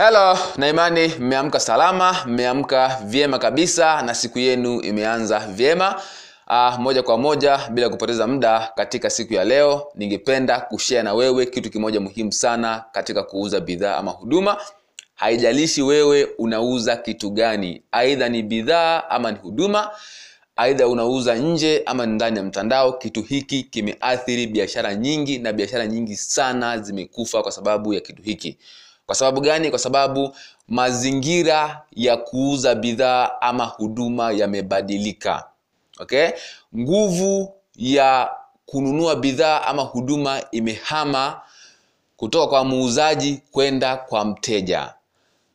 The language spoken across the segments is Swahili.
helo na imani mmeamka salama mmeamka vyema kabisa na siku yenu imeanza vyema. Uh, moja kwa moja bila kupoteza muda katika siku ya leo ningependa kushare na wewe kitu kimoja muhimu sana katika kuuza bidhaa ama huduma. Haijalishi wewe unauza kitu gani aidha ni bidhaa ama ni huduma aidha unauza nje ama ni ndani ya mtandao kitu hiki kimeathiri biashara nyingi na biashara nyingi sana zimekufa kwa sababu ya kitu hiki kwa sababu gani? Kwa sababu mazingira ya kuuza bidhaa ama huduma yamebadilika. Okay? Nguvu ya kununua bidhaa ama huduma imehama kutoka kwa muuzaji kwenda kwa mteja.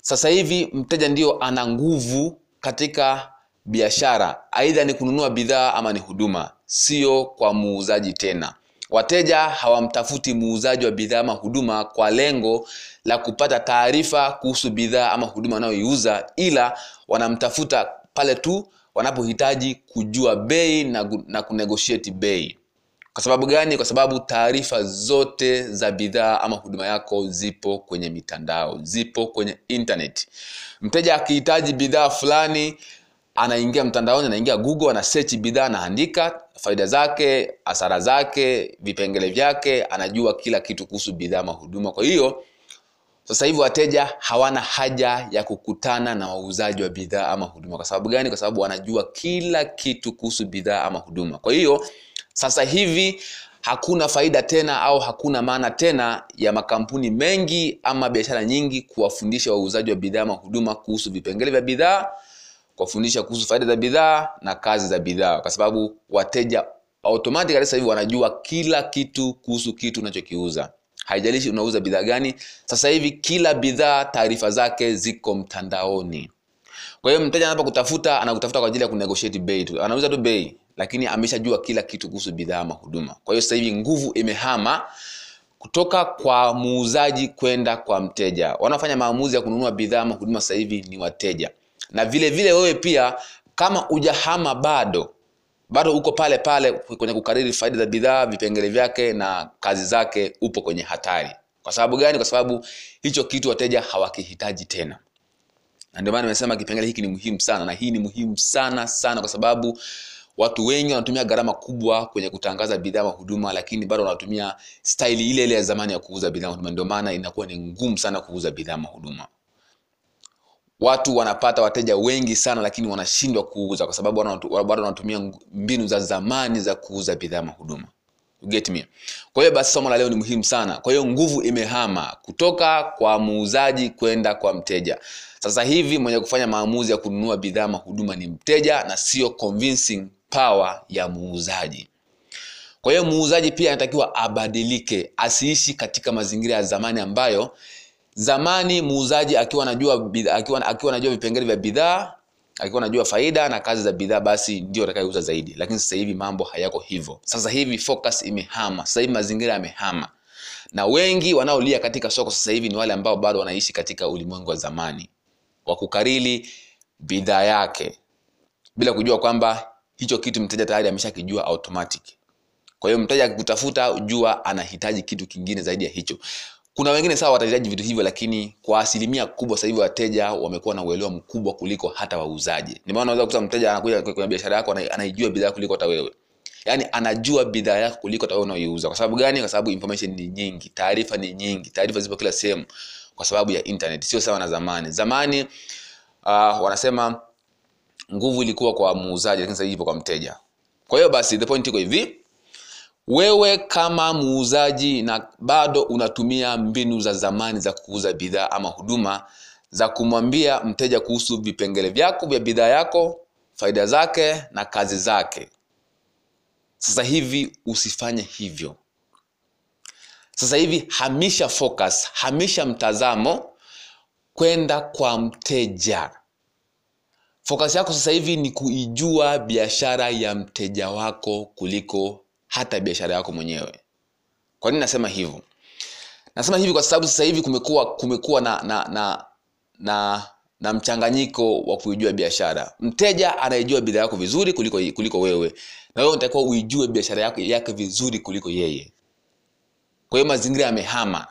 Sasa hivi mteja ndio ana nguvu katika biashara. Aidha ni kununua bidhaa ama ni huduma. Sio kwa muuzaji tena wateja hawamtafuti muuzaji wa bidhaa ama huduma kwa lengo la kupata taarifa kuhusu bidhaa ama huduma wanayoiuza ila wanamtafuta pale tu wanapohitaji kujua bei na, na kunegotiate bei. Kwa sababu gani? Kwa sababu taarifa zote za bidhaa ama huduma yako zipo kwenye mitandao zipo kwenye internet. Mteja akihitaji bidhaa fulani anaingia mtandaoni anaingia google ana search bidhaa anaandika faida zake hasara zake vipengele vyake anajua kila kitu kuhusu bidhaa ama huduma. Kwa hiyo sasa hivi wateja hawana haja ya kukutana na wauzaji wa bidhaa ama huduma. Kwa sababu gani? Kwa sababu wanajua kila kitu kuhusu bidhaa ama huduma. Kwa hiyo sasa hivi hakuna faida tena au hakuna maana tena ya makampuni mengi ama biashara nyingi kuwafundisha wauzaji wa bidhaa ama huduma kuhusu vipengele vya bidhaa kuwafundisha kuhusu faida za bidhaa na kazi za bidhaa. Kwa sababu wateja automatically sasa hivi wanajua kila kitu kuhusu kitu unachokiuza. Haijalishi unauza bidhaa gani sasa hivi kila bidhaa taarifa zake ziko mtandaoni. Kwa hiyo mteja anapokutafuta anakutafuta kwa ajili ya kunegotiate bei tu. Anauza tu bei lakini ameshajua kila kitu kuhusu bidhaa ama huduma. Kwa hiyo sasa hivi nguvu imehama kutoka kwa muuzaji kwenda kwa mteja. Wanaofanya maamuzi ya kununua bidhaa ama huduma sasa hivi ni wateja na vile vile wewe pia kama ujahama bado bado uko pale pale kwenye kukariri faida za bidhaa vipengele vyake na kazi zake upo kwenye hatari. Kwa sababu gani? Kwa sababu hicho kitu wateja hawakihitaji tena. Na ndio maana nimesema kipengele hiki ni muhimu sana na hii ni muhimu sana sana kwa sababu watu wengi wanatumia gharama kubwa kwenye kutangaza bidhaa na huduma lakini bado wanatumia staili ile ile ya zamani ya kuuza bidhaa huduma. Ndio maana inakuwa ni ngumu sana kuuza bidhaa na huduma watu wanapata wateja wengi sana lakini wanashindwa kuuza kwa sababu bado wanatumia mbinu za zamani za kuuza bidhaa mahuduma. Get me? Kwa hiyo basi somo la leo ni muhimu sana. Kwa hiyo nguvu imehama kutoka kwa muuzaji kwenda kwa mteja. Sasa hivi mwenye kufanya maamuzi ya kununua bidhaa mahuduma ni mteja na sio convincing power ya muuzaji. Kwa hiyo muuzaji pia anatakiwa abadilike asiishi katika mazingira ya zamani ambayo zamani muuzaji akiwa anajua akiwa, akiwa anajua vipengele vya bidhaa akiwa anajua faida na kazi za bidhaa basi ndio atakayeuza zaidi. Lakini sasa hivi mambo hayako hivyo. Sasa hivi focus imehama. Sasa hivi mazingira yamehama. Na wengi wanaolia katika soko sasa hivi ni wale ambao bado wanaishi katika ulimwengu wa zamani. Wa kukarili bidhaa yake. Bila kujua kwamba hicho kitu mteja tayari ameshakijua automatic. Kwa hiyo mteja akikutafuta jua anahitaji kitu kingine zaidi ya hicho kuna wengine sawa watahitaji vitu hivyo lakini kwa asilimia kubwa sasa hivi wateja wamekuwa na uelewa mkubwa kuliko hata wauzaji. Ni maana unaweza mteja anakuja kwenye biashara yako anaijua bidhaa kuliko hata wewe. Yaani anajua bidhaa yako kuliko hata wewe unaoiuza kwa sababu gani? Kwa sababu information ni nyingi taarifa ni nyingi taarifa zipo kila sehemu kwa sababu ya internet sio sawa na zamani. Zamani uh, wanasema nguvu ilikuwa kwa muuzaji lakini sasa ipo kwa mteja. Kwa hiyo basi the point iko hivi wewe kama muuzaji na bado unatumia mbinu za zamani za kuuza bidhaa ama huduma za kumwambia mteja kuhusu vipengele vyako vya bidhaa yako faida zake na kazi zake. Sasa hivi usifanye hivyo. Sasa hivi hamisha focus hamisha mtazamo kwenda kwa mteja. Focus yako sasa hivi ni kuijua biashara ya mteja wako kuliko hata biashara yako mwenyewe. Kwa nini nasema hivyo? Nasema hivi kwa sababu sasa hivi kumekuwa kumekuwa na na na na na mchanganyiko wa kuijua biashara. Mteja anaijua bidhaa yako vizuri kuliko kuliko wewe na wewe unatakiwa uijue biashara yako yake vizuri kuliko yeye. Kwa hiyo mazingira yamehama.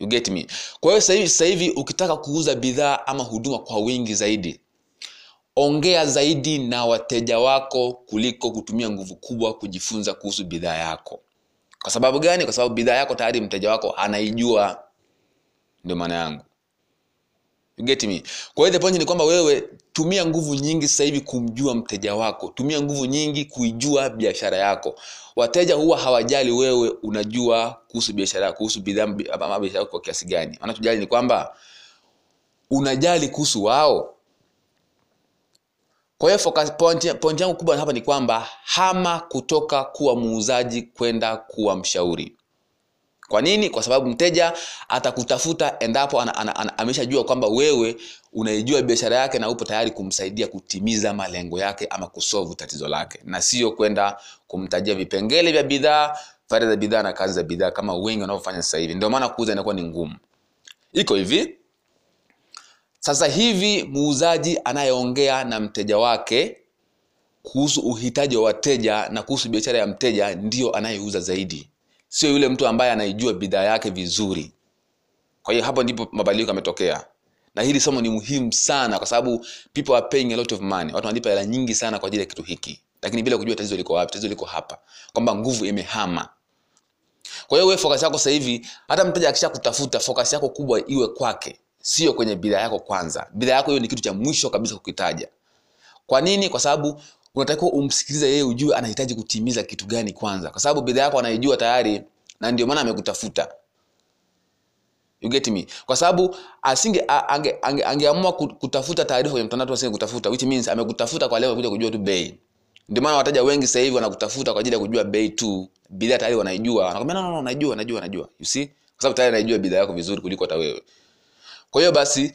You get me? Kwa hiyo sasa hivi sasa hivi ukitaka kuuza bidhaa ama huduma kwa wingi zaidi ongea zaidi na wateja wako kuliko kutumia nguvu kubwa kujifunza kuhusu bidhaa yako. Kwa sababu gani? Kwa sababu bidhaa yako tayari mteja wako anaijua. Ndio maana yangu. Get me? Kwa hiyo point ni kwamba wewe tumia nguvu nyingi sasa hivi kumjua mteja wako. Tumia nguvu nyingi kuijua biashara yako. Wateja huwa hawajali wewe unajua kuhusu biashara kuhusu bidhaa biashara yako kwa kiasi gani. Wanachojali ni kwamba unajali kuhusu wao kwa hiyo focus point, point yangu kubwa hapa ni kwamba hama kutoka kuwa muuzaji kwenda kuwa mshauri. Kwa nini? Kwa sababu mteja atakutafuta endapo ana, ana, ana, ameshajua kwamba wewe unaijua biashara yake na upo tayari kumsaidia kutimiza malengo yake ama kusovu tatizo lake. Na sio kwenda kumtajia vipengele vya bidhaa faida za bidhaa na kazi za bidhaa kama wengi wanavyofanya sasa hivi. Ndio maana kuuza inakuwa ni ngumu. Iko hivi sasa hivi muuzaji anayeongea na mteja wake kuhusu uhitaji wa wateja na kuhusu biashara ya mteja ndiyo anayeuza zaidi. Sio yule mtu ambaye anaijua bidhaa yake vizuri. Kwa hiyo hapo ndipo mabadiliko yametokea. Na hili somo ni muhimu sana kwa sababu people are paying a lot of money. Watu wanalipa hela nyingi sana kwa ajili ya kitu hiki. Lakini bila kujua tatizo liko wapi tatizo liko hapa. Kwamba nguvu imehama. Kwa hiyo wewe focus yako sasa hivi hata mteja akisha kutafuta focus yako kubwa iwe kwake sio kwenye bidhaa yako kwanza. Bidhaa yako hiyo ni kitu cha mwisho kabisa kukitaja. Kwa nini? Kwa sababu unatakiwa umsikilize yeye ujue anahitaji kutimiza kitu gani kwanza. Kwa sababu bidhaa yako anaijua tayari na ndio maana amekutafuta. You get me? Kwa sababu asinge ange, ange, angeamua kutafuta taarifa kwenye mtandao asinge kutafuta which means amekutafuta kwa lengo kuja kujua tu bei. Ndio maana wateja wengi sasa hivi wanakutafuta kwa ajili ya kujua bei tu. Bidhaa tayari wanaijua. Wanakwambia no, no, no, najua najua najua you see? Kwa sababu tayari anaijua bidhaa yako vizuri kuliko hata wewe kwa hiyo basi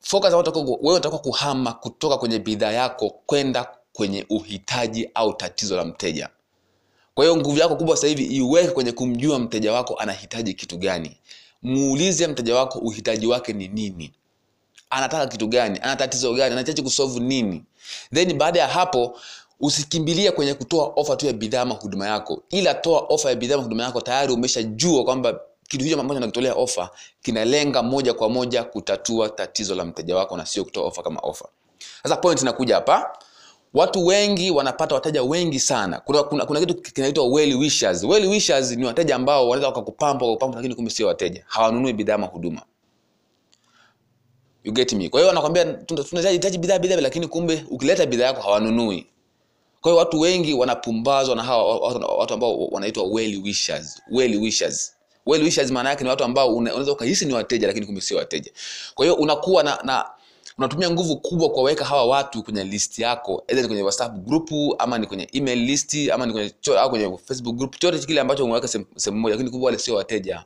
focus wewe utakuwa kuhama kutoka kwenye bidhaa yako kwenda kwenye uhitaji au tatizo la mteja. Kwa hiyo nguvu yako kubwa sasa hivi iweke kwenye kumjua mteja wako anahitaji kitu gani. Muulize mteja wako uhitaji wake ni nini. Anataka kitu gani ana tatizo gani anahitaji kusolve nini. Then baada ya hapo usikimbilia kwenye kutoa ofa tu ya bidhaa ama huduma yako. Ila toa ofa ya bidhaa huduma yako tayari umeshajua kwamba kitu hicho ambacho nakitolea ofa kinalenga moja kwa moja kutatua tatizo la mteja wako na sio kutoa ofa kama ofa. Sasa point inakuja hapa. Watu wengi wanapata wateja wengi sana. Kuna, kuna, kuna kitu kinaitwa well wishers. Well wishers ni wateja ambao wanaweza wakakupamba wakakupamba lakini kumbe sio wateja. Hawanunui bidhaa mahuduma. You get me? Kwa hiyo wanakwambia tunahitaji bidhaa bidhaa lakini kumbe ukileta bidhaa yako hawanunui. Kwa hiyo watu wengi wanapumbazwa na hawa watu ambao wanaitwa well wishers. Well wishers well wishers maana yake ni watu ambao unaweza ukahisi ni wateja lakini kumbe sio wateja. Kwa hiyo unakuwa na, na unatumia nguvu kubwa kuwaweka hawa watu kwenye list yako either ni kwenye whatsapp group ama ni kwenye email list ama ni kwenye au kwenye facebook group chote kile ambacho umeweka sehemu moja lakini kumbe wale sio wateja.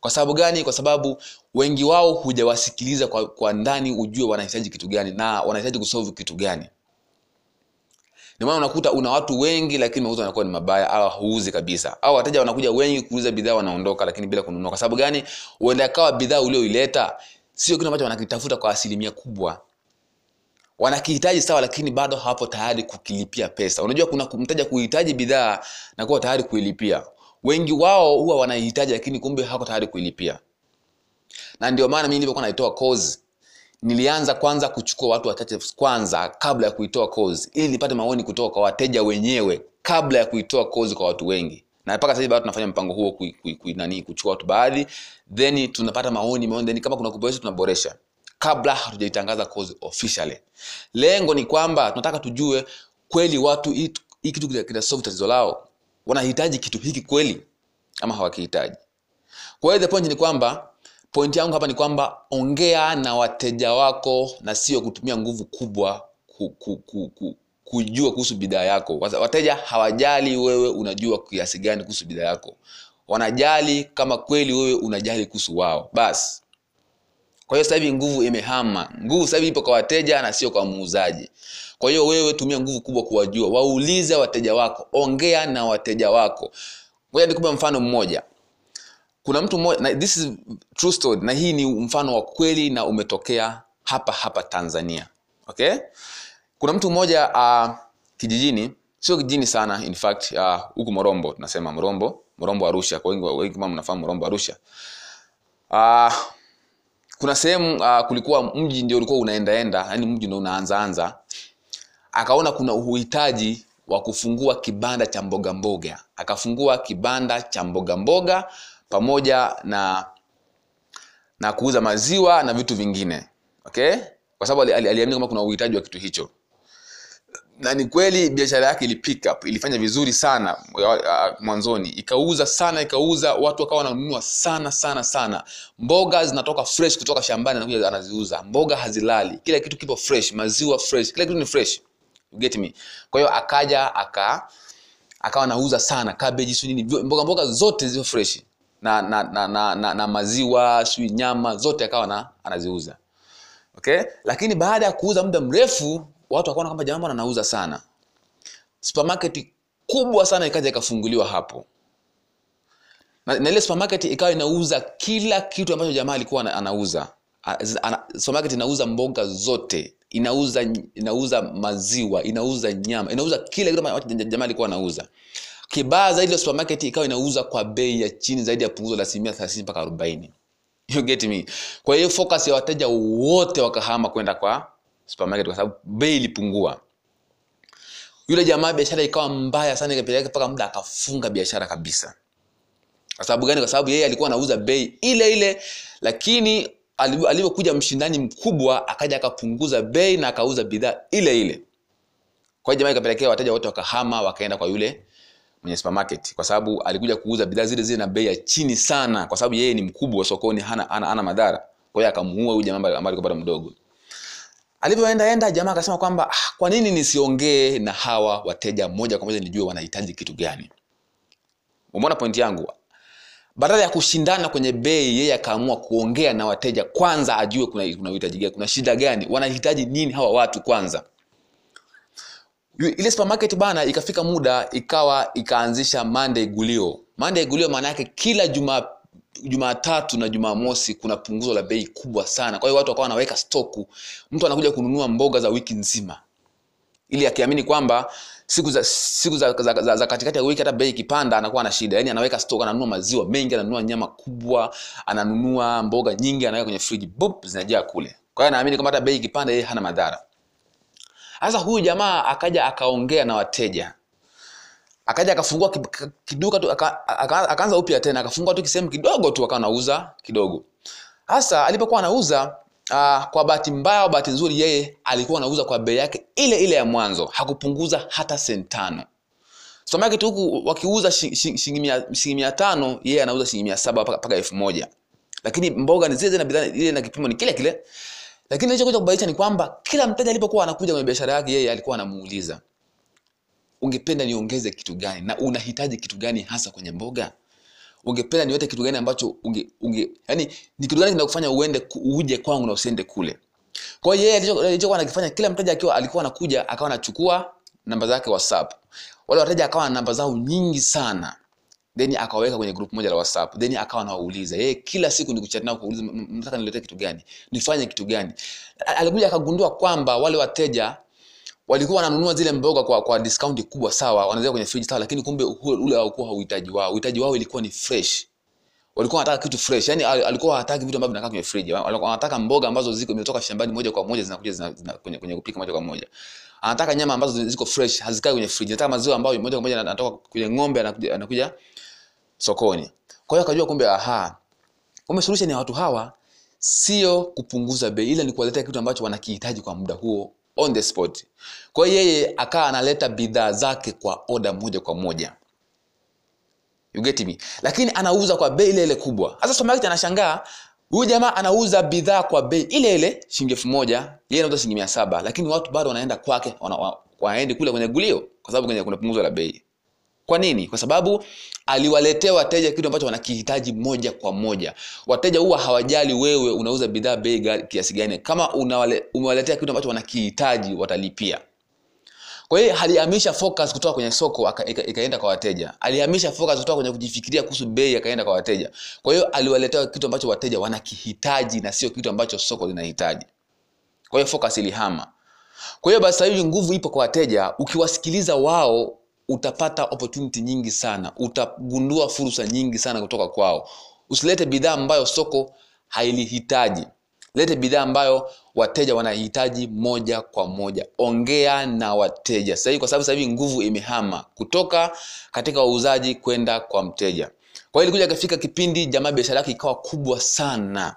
Kwa sababu gani? Kwa sababu wengi wao hujawasikiliza kwa, kwa ndani ujue wanahitaji kitu gani na wanahitaji kusolve kitu gani ndio maana unakuta una watu wengi lakini mauzo yanakuwa ni mabaya au huuzi kabisa. Au wateja wanakuja wengi kuuza bidhaa wanaondoka lakini bila kununua. Kwa sababu gani? Huenda kawa bidhaa ulioileta sio kile ambacho wanakitafuta kwa asilimia kubwa. Wanakihitaji sawa lakini bado hawapo tayari kukilipia pesa. Unajua kuna mteja kuhitaji bidhaa na kuwa tayari kuilipia. Wengi wao huwa wanaihitaji lakini kumbe hawako tayari kuilipia. Na ndio maana mimi nilivyokuwa naitoa course nilianza kwanza kuchukua watu wachache kwanza kabla ya kuitoa kozi ili nipate maoni kutoka kwa wateja wenyewe kabla ya kuitoa kozi kwa watu wengi. Na mpaka sasa bado tunafanya mpango huo kui, kui, kui, nani kuchukua watu baadhi. Then tunapata maoni maoni then kama kuna kuboresha tunaboresha. Kabla hatujaitangaza kozi officially. Lengo ni kwamba tunataka tujue kweli watu hii kitu kina solve tatizo lao. Wanahitaji kitu hiki kweli ama hawakihitaji? Kwa hiyo the point ni kwamba point yangu hapa ni kwamba ongea na wateja wako na sio kutumia nguvu kubwa ku, ku, ku, ku, kujua kuhusu bidhaa yako. Wateja hawajali wewe unajua kiasi gani kuhusu bidhaa yako. Wanajali kama kweli wewe unajali kuhusu wao. Basi kwa hiyo sasa hivi nguvu imehama. Nguvu sasa hivi ipo kwa wateja na sio kwa muuzaji. Kwa hiyo wewe tumia nguvu kubwa kuwajua. Waulize wateja wako. Ongea na wateja wako. Ngoja nikupe mfano mmoja kuna mtu mmoja na this is true story na hii ni mfano wa kweli na umetokea hapa hapa tanzania okay? Kuna mtu mmoja uh, kijijini sio kijijini sana in fact huku uh, morombo tunasema morombo morombo arusha. Kwa wengi wengi kama mnafahamu morombo arusha. Uh, kuna sehemu uh, kulikuwa mji ndio ulikuwa unaendaenda yani mji ndio unaanzaanza akaona kuna uhitaji wa kufungua kibanda cha mboga mboga. Akafungua kibanda cha mboga mboga pamoja na na kuuza maziwa na vitu vingine okay? Kwa sababu aliamini ali- ali- kama kuna uhitaji wa kitu hicho. Na ni kweli biashara yake ili pick up ilifanya vizuri sana mwanzoni. Ikauza sana ikauza watu wakawa wananunua sana sana sana. Mboga zinatoka fresh kutoka shambani anakuja anaziuza. Mboga hazilali. Kila kitu kipo fresh maziwa fresh. Kila kitu ni fresh. You get me? Kwa hiyo akaja aka akawa anauza sana. Cabbage nini mboga mboga zote zio fresh na na, na, na, na, na maziwa sijui nyama zote akawa na, anaziuza. Okay? Lakini baada ya kuuza muda mrefu watu wakaona kwamba jamaa bwana anauza sana. Supermarket kubwa sana ikaja ikafunguliwa hapo. Na, na ile supermarket ikawa inauza kila kitu ambacho jamaa alikuwa anauza. Ana, supermarket inauza mboga zote. Inauza inauza maziwa inauza nyama inauza kila kitu ambacho jamaa alikuwa anauza kibaya zaidi ya supermarket ikawa inauza kwa bei ya chini zaidi ya punguzo la asilimia thelathini mpaka arobaini. You get me? Kwa hiyo focus ya wateja wote wakahama kwenda kwa supermarket kwa sababu bei ilipungua. Yule jamaa biashara ikawa mbaya sana ikapeleka mpaka muda akafunga biashara kabisa. Kwa sababu gani? Kwa sababu yeye alikuwa anauza bei ile ile lakini alivyo- alivyokuja mshindani mkubwa akaja akapunguza bei na akauza bidhaa ile ile. Kwa hiyo jamaa ikapelekea wateja wote wakahama wakaenda kwa yule mwenye supermarket kwa sababu alikuja kuuza bidhaa zile zile na bei ya chini sana kwa sababu yeye ni mkubwa sokoni hana, hana, hana madhara. Kwa hiyo akamuua huyu jamaa ambaye alikuwa bado mdogo. Alivyoenda enda jamaa akasema kwamba ah, kwa nini nisiongee na hawa wateja moja kwa moja nijue wanahitaji kitu gani? Umeona pointi yangu? Badala ya kushindana kwenye bei yeye akaamua kuongea na wateja kwanza ajue kuna, kuna uhitaji gani kuna shida gani wanahitaji nini hawa watu kwanza ile supermarket bana ikafika muda ikawa ikaanzisha monday gulio. Monday gulio maana yake kila juma jumatatu na jumamosi kuna punguzo la bei kubwa sana. Kwa hiyo watu wakawa wanaweka stoku mtu anakuja kununua mboga za wiki nzima. Ili akiamini kwamba siku za siku za, za, za, za katikati ya wiki hata bei ikipanda anakuwa na shida. Yani anaweka stock ananunua maziwa mengi ananunua nyama kubwa ananunua mboga nyingi anaweka kwenye friji bop zinajaa kule. Kwa hiyo anaamini kwamba hata bei ikipanda yeye hana madhara sasa huyu jamaa akaja akaongea na wateja. Akaja akafungua ki- ki- kiduka tu aka- aka- akaanza upya tena akafungua tu kisehemu kidogo tu akawa anauza kidogo. Hasa alipokuwa anauza uh, kwa bahati mbaya au bahati nzuri yeye alikuwa anauza kwa bei yake ile ile ya mwanzo. Hakupunguza hata senti tano. Kitu huku wakiuza shi- shi- shilingi mia- tano yeye anauza shilingi mia saba mpaka elfu moja. Lakini mboga ni zile zile na bidhaa ile na kipimo ni kile kile lakini ilichokuja kubadilisha ni kwamba kila mteja alipokuwa anakuja kwenye biashara yake yeye alikuwa anamuuliza ungependa niongeze kitu gani na unahitaji kitu gani hasa kwenye mboga? Ungependa niwete kitu gani ambacho unge, unge yani ni kitu gani kinakufanya uende uje kwangu na usiende kule? Kwa hiyo yeye alicho- alichokuwa anakifanya kila mteja akiwa alikuwa anakuja akawa anachukua namba zake whatsapp. Wale wateja akawa na namba zao nyingi sana then akaweka kwenye group moja la whatsapp. Then akawa anawauliza yeye kila siku ni kuchat nao kuuliza "M- nilete mnataka niletee kitu gani? Nifanye kitu gani? Alikuja akagundua kwamba wale wateja walikuwa wananunua zile mboga kwa, kwa discount kubwa sawa wanaweka kwenye fridge sawa lakini kumbe ule haukuwa uhitaji wao. Uhitaji wao ilikuwa ni fresh. Walikuwa wanataka kitu fresh. Yani alikuwa hataki vitu ambavyo vinakaa kwenye fridge. Walikuwa wanataka mboga ambazo ziko zimetoka shambani moja kwa moja zinakuja zina, zina, kwenye, kwenye kupika moja kwa moja anataka nyama ambazo ziko fresh hazikai kwenye fridge. Anataka maziwa ambayo moja kwa moja anatoka kwenye ng'ombe anakuja, sokoni. Kwa hiyo akajua kumbe aha kumbe solution ya watu hawa sio kupunguza bei ila ni kuwaletea kitu ambacho wanakihitaji kwa muda huo on the spot. Kwa hiyo yeye akawa analeta bidhaa zake kwa oda moja kwa moja. You get me? Lakini anauza kwa bei ile ile kubwa. Sasa supermarket anashangaa huyu jamaa anauza bidhaa kwa bei ile ile shilingi elfu moja yeye anauza shilingi mia saba lakini watu bado wanaenda kwake waendi kule kwenye gulio kwa sababu kwenye kuna punguzo la bei. Kwa nini? Kwa sababu aliwaletea wateja kitu ambacho wanakihitaji moja kwa moja. Wateja huwa hawajali wewe unauza bidhaa bei kiasi gani. Kama umewaletea kitu ambacho wanakihitaji watalipia kwa hiyo alihamisha focus kutoka kwenye soko ikaenda kwa wateja. Alihamisha focus kutoka kwenye kujifikiria kuhusu bei akaenda kwa wateja. Kwa hiyo aliwaletea kitu ambacho wateja wanakihitaji na sio kitu ambacho soko linahitaji. Kwa hiyo focus ilihama. Kwa hiyo basi sasa hivi nguvu ipo kwa wateja. Ukiwasikiliza wao utapata opportunity nyingi sana. Utagundua fursa nyingi sana kutoka kwao. Usilete bidhaa ambayo soko hailihitaji lete bidhaa ambayo wateja wanahitaji moja kwa moja. Ongea na wateja. Sahii kwa sababu sahivi nguvu imehama kutoka katika wauzaji kwenda kwa mteja. Kwa hiyo ilikuja ikafika kipindi jamaa biashara yake ikawa kubwa sana.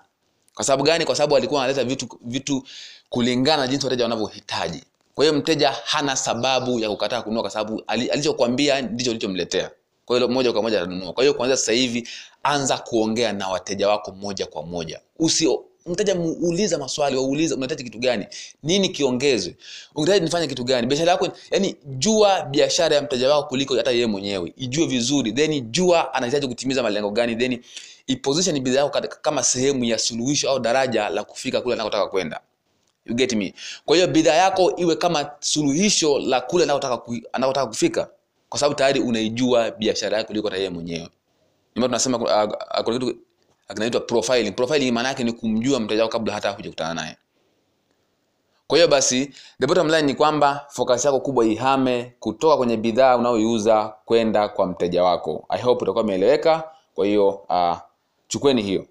Kwa sababu gani? Kwa sababu alikuwa analeta vitu vitu kulingana na jinsi wateja wanavyohitaji. Kwa hiyo mteja hana sababu ya kukataa kununua kwa sababu alichokwambia ndicho ulichomletea kwa hiyo moja kwa moja atanunua. Kwa hiyo kuanzia sasa hivi anza kuongea na wateja wako moja kwa moja. Usi mteja muuliza maswali wauliza unahitaji kitu gani? Nini kiongezwe? Unahitaji nifanye kitu gani? Biashara yako yani jua biashara ya mteja wako kuliko hata yeye mwenyewe. Ijue vizuri then jua anahitaji kutimiza malengo gani then iposition bidhaa yako kama sehemu ya suluhisho au daraja la kufika kule anakotaka kwenda. You get me? Kwa hiyo bidhaa yako iwe kama suluhisho la kule anakotaka ku- anakotaka kufika kwa sababu tayari unaijua biashara yako kuliko hata yeye mwenyewe. Ndio tunasema uh, uh, kuna kitu kinaitwa profiling. Profiling maana yake ni kumjua mteja wako kabla hata hujakutana naye. Kwa hiyo basi the bottom line ni kwamba focus yako kubwa ihame kutoka kwenye bidhaa unayoiuza kwenda kwa mteja wako. I hope utakuwa umeeleweka. Kwa hiyo uh, chukweni hiyo